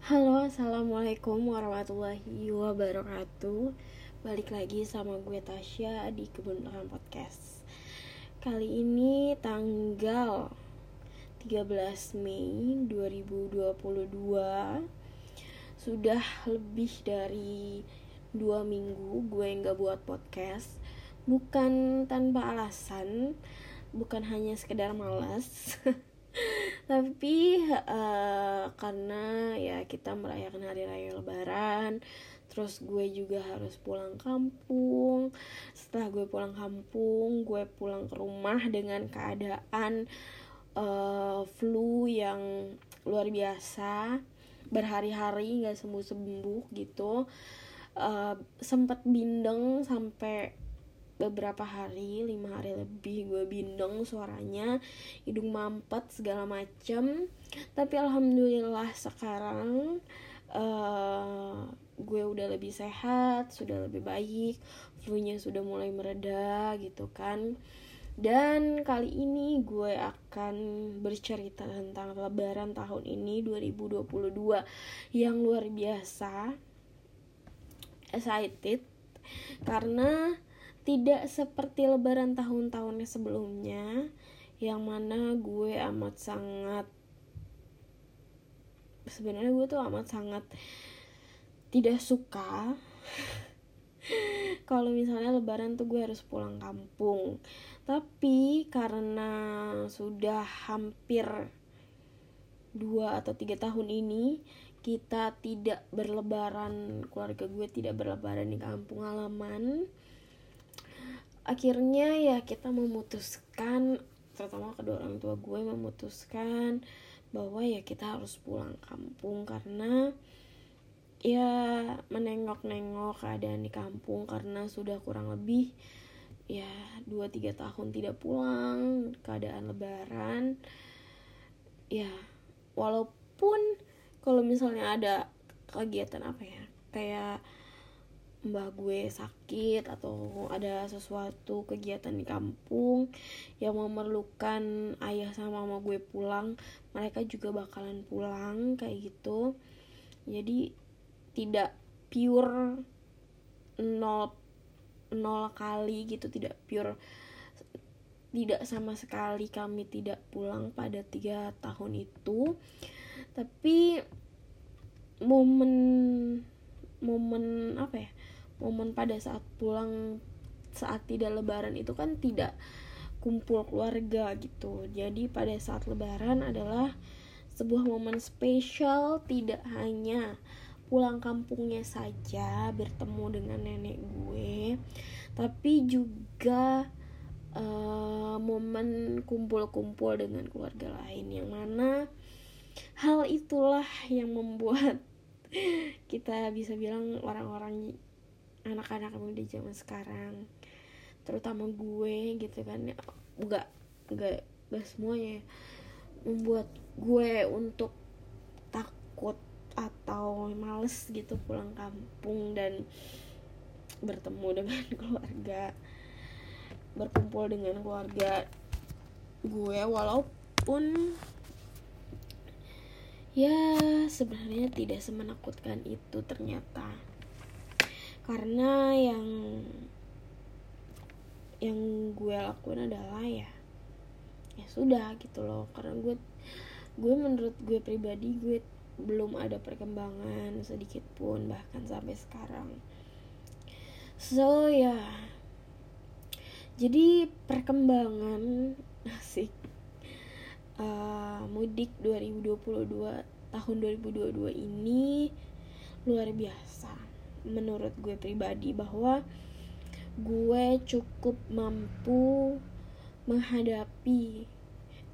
Halo, assalamualaikum warahmatullahi wabarakatuh. Balik lagi sama gue Tasya di Kebun Belakang Podcast. Kali ini tanggal 13 Mei 2022 Sudah lebih dari dua minggu gue nggak buat podcast Bukan tanpa alasan Bukan hanya sekedar malas tapi uh, karena ya kita merayakan hari raya lebaran terus gue juga harus pulang kampung setelah gue pulang kampung gue pulang ke rumah dengan keadaan uh, flu yang luar biasa berhari-hari nggak sembuh sembuh gitu. Uh, sempat bindeng sampai beberapa hari lima hari lebih gue bindeng suaranya hidung mampet segala macem. Tapi alhamdulillah sekarang uh, gue udah lebih sehat sudah lebih baik flu-nya sudah mulai mereda gitu kan. Dan kali ini gue akan bercerita tentang lebaran tahun ini 2022 yang luar biasa excited. Karena tidak seperti lebaran tahun-tahunnya sebelumnya yang mana gue amat sangat sebenarnya gue tuh amat sangat tidak suka. Kalau misalnya lebaran tuh gue harus pulang kampung. Tapi karena sudah hampir dua atau tiga tahun ini kita tidak berlebaran keluarga gue tidak berlebaran di kampung halaman akhirnya ya kita memutuskan terutama kedua orang tua gue memutuskan bahwa ya kita harus pulang kampung karena ya menengok-nengok keadaan di kampung karena sudah kurang lebih ya 2-3 tahun tidak pulang keadaan lebaran. Ya walaupun kalau misalnya ada kegiatan apa ya kayak mbah gue sakit atau ada sesuatu kegiatan di kampung yang memerlukan ayah sama mama gue pulang mereka juga bakalan pulang kayak gitu. Jadi tidak pure nol nol kali gitu tidak pure tidak sama sekali kami tidak pulang pada tiga tahun itu. Tapi momen momen apa ya momen pada saat pulang saat tidak lebaran itu kan tidak kumpul keluarga gitu. Jadi pada saat lebaran adalah sebuah momen spesial tidak hanya pulang kampungnya saja bertemu dengan nenek gue tapi juga uh, momen kumpul-kumpul dengan keluarga lain. Yang mana hal itulah yang membuat kita bisa bilang orang-orang anak-anak muda zaman sekarang terutama gue gitu kan ya enggak enggak enggak semuanya membuat gue untuk takut atau males gitu pulang kampung dan bertemu dengan keluarga berkumpul dengan keluarga gue walaupun ya sebenarnya tidak semenakutkan itu ternyata karena yang yang gue lakuin adalah ya ya sudah gitu loh. Karena gue gue menurut gue pribadi gue belum ada perkembangan sedikit pun bahkan sampai sekarang. So ya jadi perkembangan asik. Uh, mudik 2022 tahun 2022 ini luar biasa menurut gue pribadi bahwa gue cukup mampu menghadapi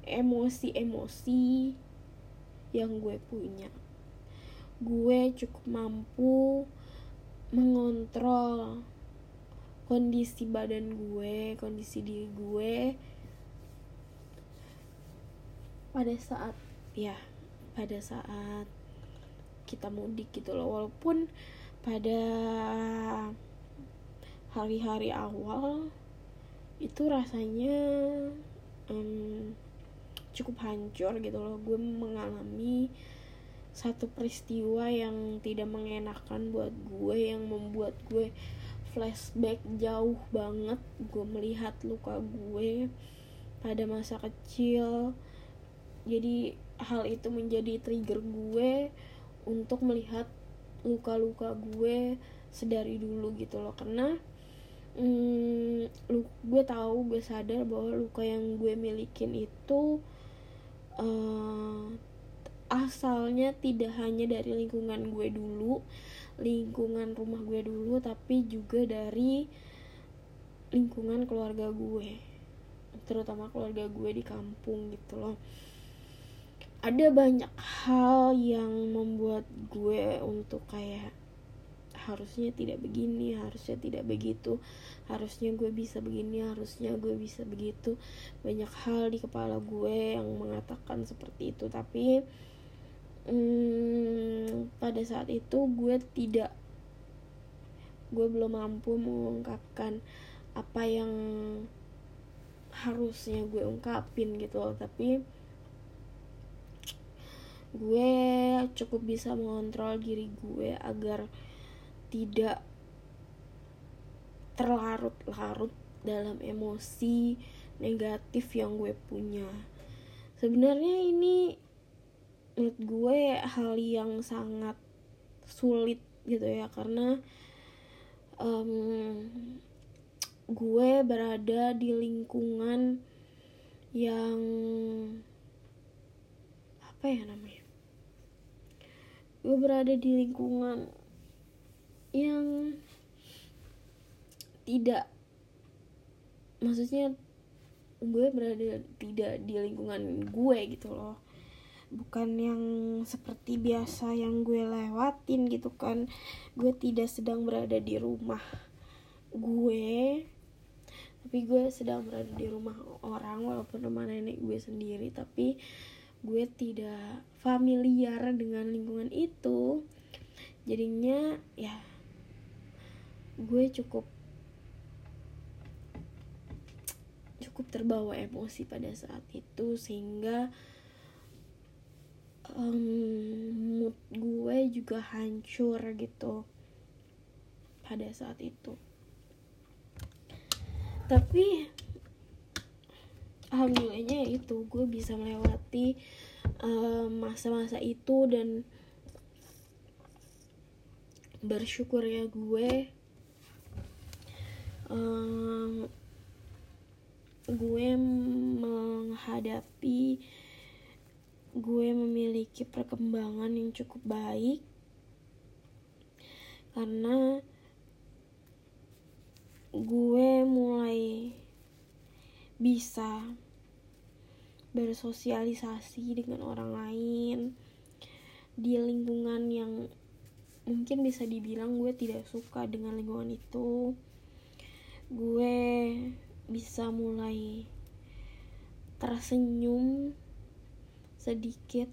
emosi-emosi yang gue punya. Gue cukup mampu mengontrol kondisi badan gue, kondisi diri gue pada saat ya, pada saat kita mudik gitu loh. Walaupun pada hari-hari awal itu rasanya um, cukup hancur gitu loh. Gue mengalami satu peristiwa yang tidak mengenakan buat gue yang membuat gue flashback jauh banget. Gue melihat luka gue pada masa kecil. Jadi hal itu menjadi trigger gue untuk melihat luka-luka gue sedari dulu gitu loh. Karena lu gue tahu gue sadar bahwa luka yang gue milikin itu uh, asalnya tidak hanya dari lingkungan gue dulu lingkungan rumah gue dulu tapi juga dari lingkungan keluarga gue terutama keluarga gue di kampung gitu loh ada banyak hal yang membuat gue untuk kayak harusnya tidak begini harusnya tidak begitu harusnya gue bisa begini harusnya gue bisa begitu. Banyak hal di kepala gue yang mengatakan seperti itu tapi hmm, pada saat itu gue tidak gue belum mampu mengungkapkan apa yang harusnya gue ungkapin gitu loh. Tapi gue cukup bisa mengontrol diri gue agar tidak terlarut-larut dalam emosi negatif yang gue punya. Sebenarnya ini menurut gue hal yang sangat sulit gitu ya karena um, gue berada di lingkungan yang apa ya namanya? Gue berada di lingkungan yang tidak maksudnya gue berada tidak di lingkungan gue gitu loh. Bukan yang seperti biasa yang gue lewatin gitu kan. Gue tidak sedang berada di rumah gue tapi gue sedang berada di rumah orang walaupun rumah nenek gue sendiri tapi gue tidak familiar dengan lingkungan itu. Jadinya ya gue cukup cukup terbawa emosi pada saat itu sehingga um, mood gue juga hancur gitu pada saat itu. Tapi alhamdulillahnya itu gue bisa melewati masa-masa um, itu dan bersyukur ya gue um, gue menghadapi gue memiliki perkembangan yang cukup baik. Karena gue mulai bisa bersosialisasi dengan orang lain di lingkungan yang mungkin bisa dibilang gue tidak suka dengan lingkungan itu. Gue bisa mulai tersenyum sedikit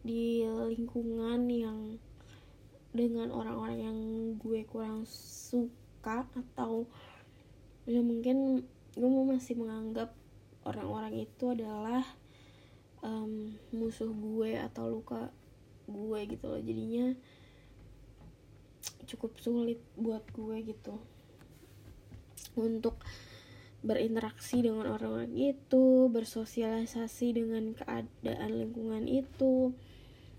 di lingkungan yang dengan orang-orang yang gue kurang suka atau ya mungkin gue masih menganggap orang-orang itu adalah um, musuh gue atau luka gue gitu loh jadinya cukup sulit buat gue gitu untuk berinteraksi dengan orang-orang itu, bersosialisasi dengan keadaan lingkungan itu,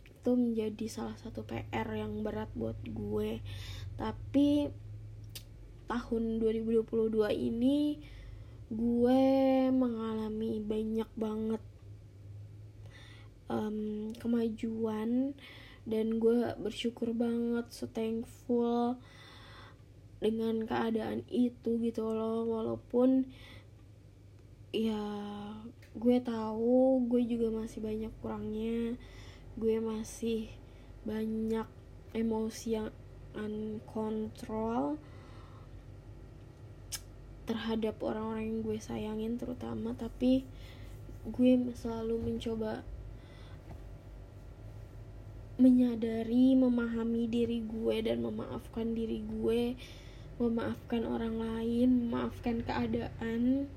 itu menjadi salah satu PR yang berat buat gue. Tapi tahun 2022 ini gue mengalami banyak banget um, kemajuan dan gue bersyukur banget, so thankful dengan keadaan itu gitu loh. Walaupun ya gue tahu gue juga masih banyak kurangnya gue masih banyak emosi yang uncontrol terhadap orang-orang yang gue sayangin terutama tapi gue selalu mencoba menyadari memahami diri gue dan memaafkan diri gue memaafkan orang lain memaafkan keadaan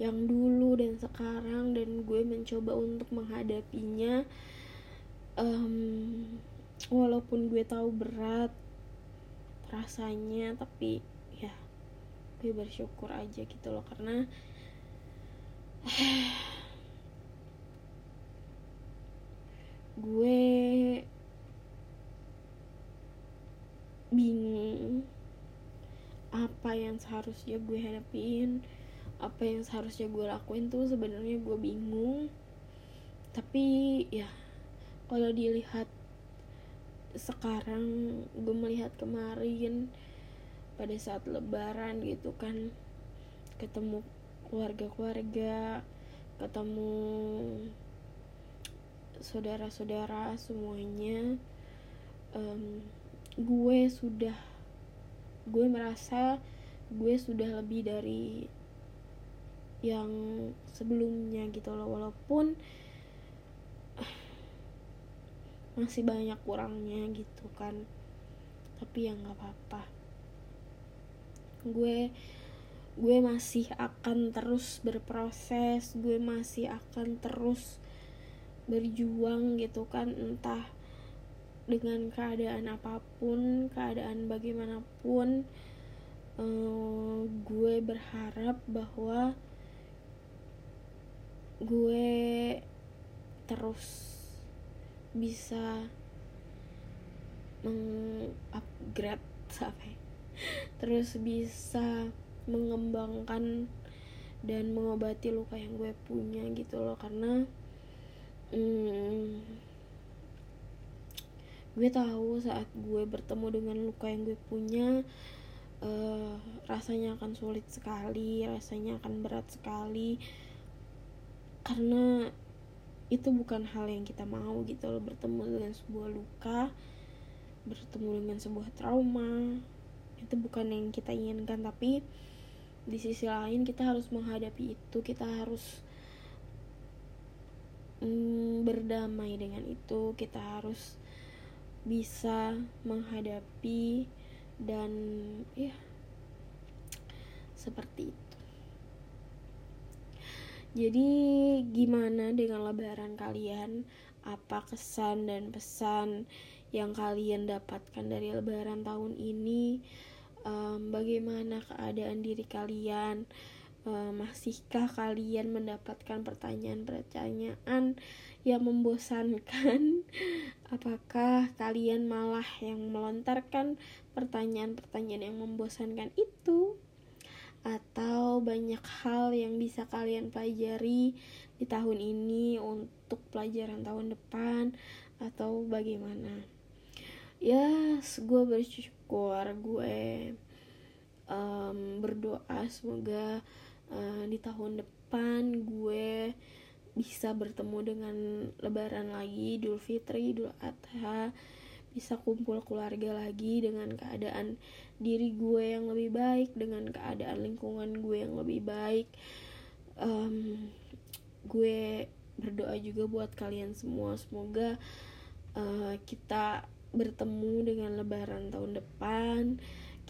yang dulu dan sekarang dan gue mencoba untuk menghadapinya um, walaupun gue tahu berat rasanya tapi ya gue bersyukur aja gitu loh karena gue bingung apa yang seharusnya gue hadapin apa yang seharusnya gue lakuin tuh sebenarnya gue bingung. Tapi ya kalau dilihat sekarang gue melihat kemarin pada saat lebaran gitu kan. Ketemu keluarga-keluarga ketemu saudara-saudara semuanya. Um, gue sudah gue merasa gue sudah lebih dari yang sebelumnya gitu loh. Walaupun masih banyak kurangnya gitu kan. Tapi ya nggak apa-apa gue gue masih akan terus berproses gue masih akan terus berjuang gitu kan entah dengan keadaan apa pun keadaan bagaimanapun uh, gue berharap bahwa gue terus bisa mengupgrade sampai terus bisa mengembangkan dan mengobati luka yang gue punya gitu loh karena hmm, gue tahu saat gue bertemu dengan luka yang gue punya uh, rasanya akan sulit sekali rasanya akan berat sekali karena itu bukan hal yang kita mau gitu loh bertemu dengan sebuah luka bertemu dengan sebuah trauma itu bukan yang kita inginkan tapi di sisi lain kita harus menghadapi itu kita harus mm, berdamai dengan itu kita harus bisa menghadapi dan ya seperti itu. Jadi gimana dengan lebaran kalian? Apa kesan dan pesan yang kalian dapatkan dari lebaran tahun ini um, bagaimana keadaan diri kalian? Um, masihkah kalian mendapatkan pertanyaan-pertanyaan yang membosankan? Apakah kalian malah yang melontarkan pertanyaan-pertanyaan yang membosankan itu? Atau banyak hal yang bisa kalian pelajari di tahun ini untuk pelajaran tahun depan? Atau bagaimana ya yes, gue bersyukur gue um, berdoa semoga uh, di tahun depan gue bisa bertemu dengan lebaran lagi Idul Fitri Idul Adha bisa kumpul keluarga lagi dengan keadaan diri gue yang lebih baik dengan keadaan lingkungan gue yang lebih baik. Um, gue berdoa juga buat kalian semua semoga uh, kita bertemu dengan lebaran tahun depan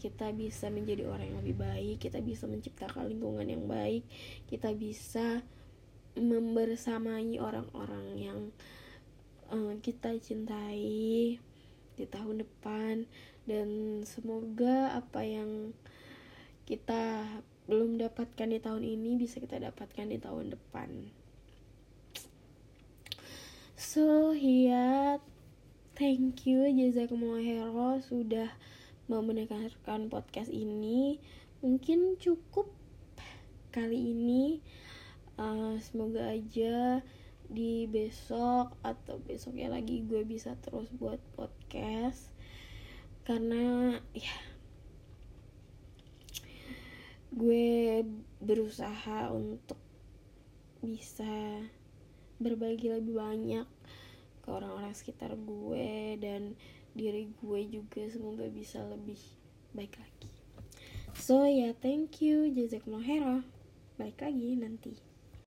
kita bisa menjadi orang yang lebih baik kita bisa menciptakan lingkungan yang baik kita bisa membersamai orang-orang yang uh, kita cintai di tahun depan. Dan semoga apa yang kita belum dapatkan di tahun ini bisa kita dapatkan di tahun depan. So yeah thank you jazakumullah hero sudah mau mendengarkan podcast ini. Mungkin cukup kali ini. Uh, semoga aja di besok atau besoknya lagi gue bisa terus buat podcast. Karena ya gue berusaha untuk bisa berbagi lebih banyak orang-orang sekitar gue dan diri gue juga semoga bisa lebih baik lagi. So ya yeah, thank you jazakumullah balik lagi nanti